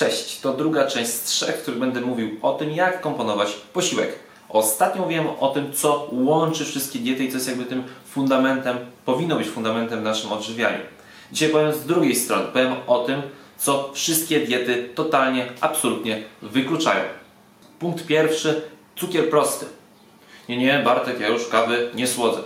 Cześć, to druga część z trzech, w których będę mówił o tym, jak komponować posiłek. Ostatnio mówiłem o tym, co łączy wszystkie diety i co jest jakby tym fundamentem, powinno być fundamentem w naszym odżywianiu. Dzisiaj powiem z drugiej strony, powiem o tym, co wszystkie diety totalnie, absolutnie wykluczają. Punkt pierwszy, cukier prosty. Nie, nie, Bartek, ja już kawy nie słodzę.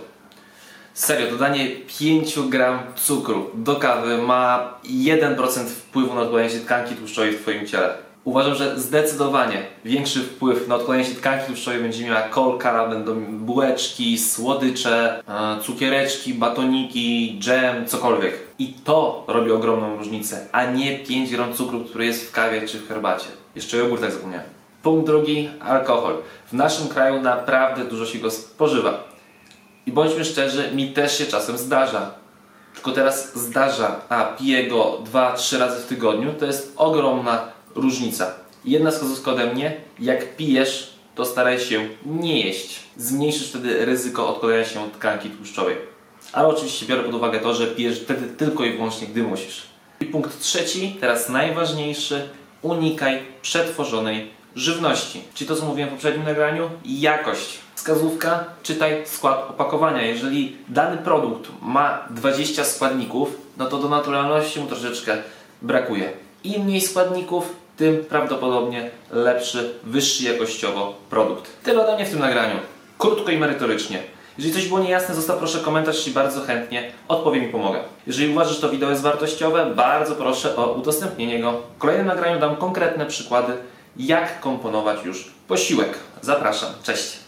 Serio, dodanie 5 gram cukru do kawy ma 1% wpływu na odkładanie się tkanki tłuszczowej w Twoim ciele. Uważam, że zdecydowanie większy wpływ na odkładanie się tkanki tłuszczowej będzie miała kolka, będą bułeczki, słodycze, e, cukiereczki, batoniki, dżem, cokolwiek. I to robi ogromną różnicę, a nie 5 gram cukru, który jest w kawie czy w herbacie. Jeszcze o jogurtach zapomniałem. Punkt drugi, alkohol. W naszym kraju naprawdę dużo się go spożywa. I bądźmy szczerzy, mi też się czasem zdarza. Tylko teraz zdarza, a piję go 2-3 razy w tygodniu, to jest ogromna różnica. Jedna wskazówka ode mnie, jak pijesz, to staraj się nie jeść. Zmniejszysz wtedy ryzyko odkładania się tkanki tłuszczowej. Ale oczywiście biorę pod uwagę to, że pijesz wtedy tylko i wyłącznie, gdy musisz. I punkt trzeci, teraz najważniejszy, unikaj przetworzonej żywności. Czyli to, co mówiłem w poprzednim nagraniu, jakość. Wskazówka, czytaj skład opakowania. Jeżeli dany produkt ma 20 składników, no to do naturalności mu troszeczkę brakuje. Im mniej składników, tym prawdopodobnie lepszy, wyższy jakościowo produkt. Tyle ode mnie w tym nagraniu. Krótko i merytorycznie. Jeżeli coś było niejasne, zostaw proszę komentarz i bardzo chętnie odpowiem i pomogę. Jeżeli uważasz, że to wideo jest wartościowe, bardzo proszę o udostępnienie go. W kolejnym nagraniu dam konkretne przykłady, jak komponować już posiłek. Zapraszam. Cześć!